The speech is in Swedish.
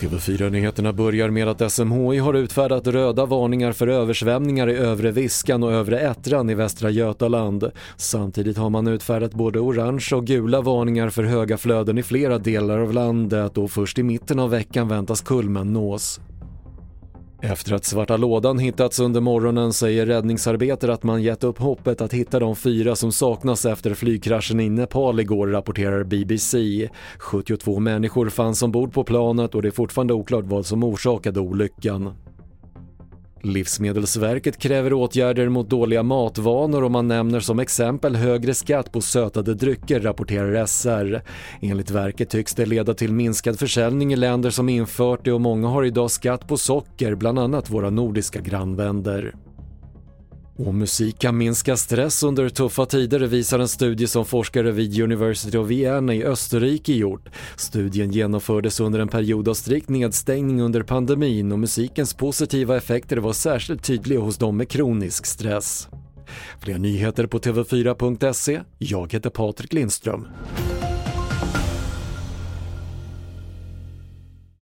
TV4-nyheterna börjar med att SMHI har utfärdat röda varningar för översvämningar i övre Viskan och övre Ättran i Västra Götaland. Samtidigt har man utfärdat både orange och gula varningar för höga flöden i flera delar av landet och först i mitten av veckan väntas kulmen nås. Efter att svarta lådan hittats under morgonen säger räddningsarbetare att man gett upp hoppet att hitta de fyra som saknas efter flygkraschen i Nepal igår, rapporterar BBC. 72 människor fanns ombord på planet och det är fortfarande oklart vad som orsakade olyckan. Livsmedelsverket kräver åtgärder mot dåliga matvanor och man nämner som exempel högre skatt på sötade drycker, rapporterar SR. Enligt verket tycks det leda till minskad försäljning i länder som infört det och många har idag skatt på socker, bland annat våra nordiska grannländer. Och musik kan minska stress under tuffa tider visar en studie som forskare vid University of Vienna i Österrike gjort. Studien genomfördes under en period av strikt nedstängning under pandemin och musikens positiva effekter var särskilt tydliga hos dem med kronisk stress. Fler nyheter på TV4.se. Jag heter Patrik Lindström.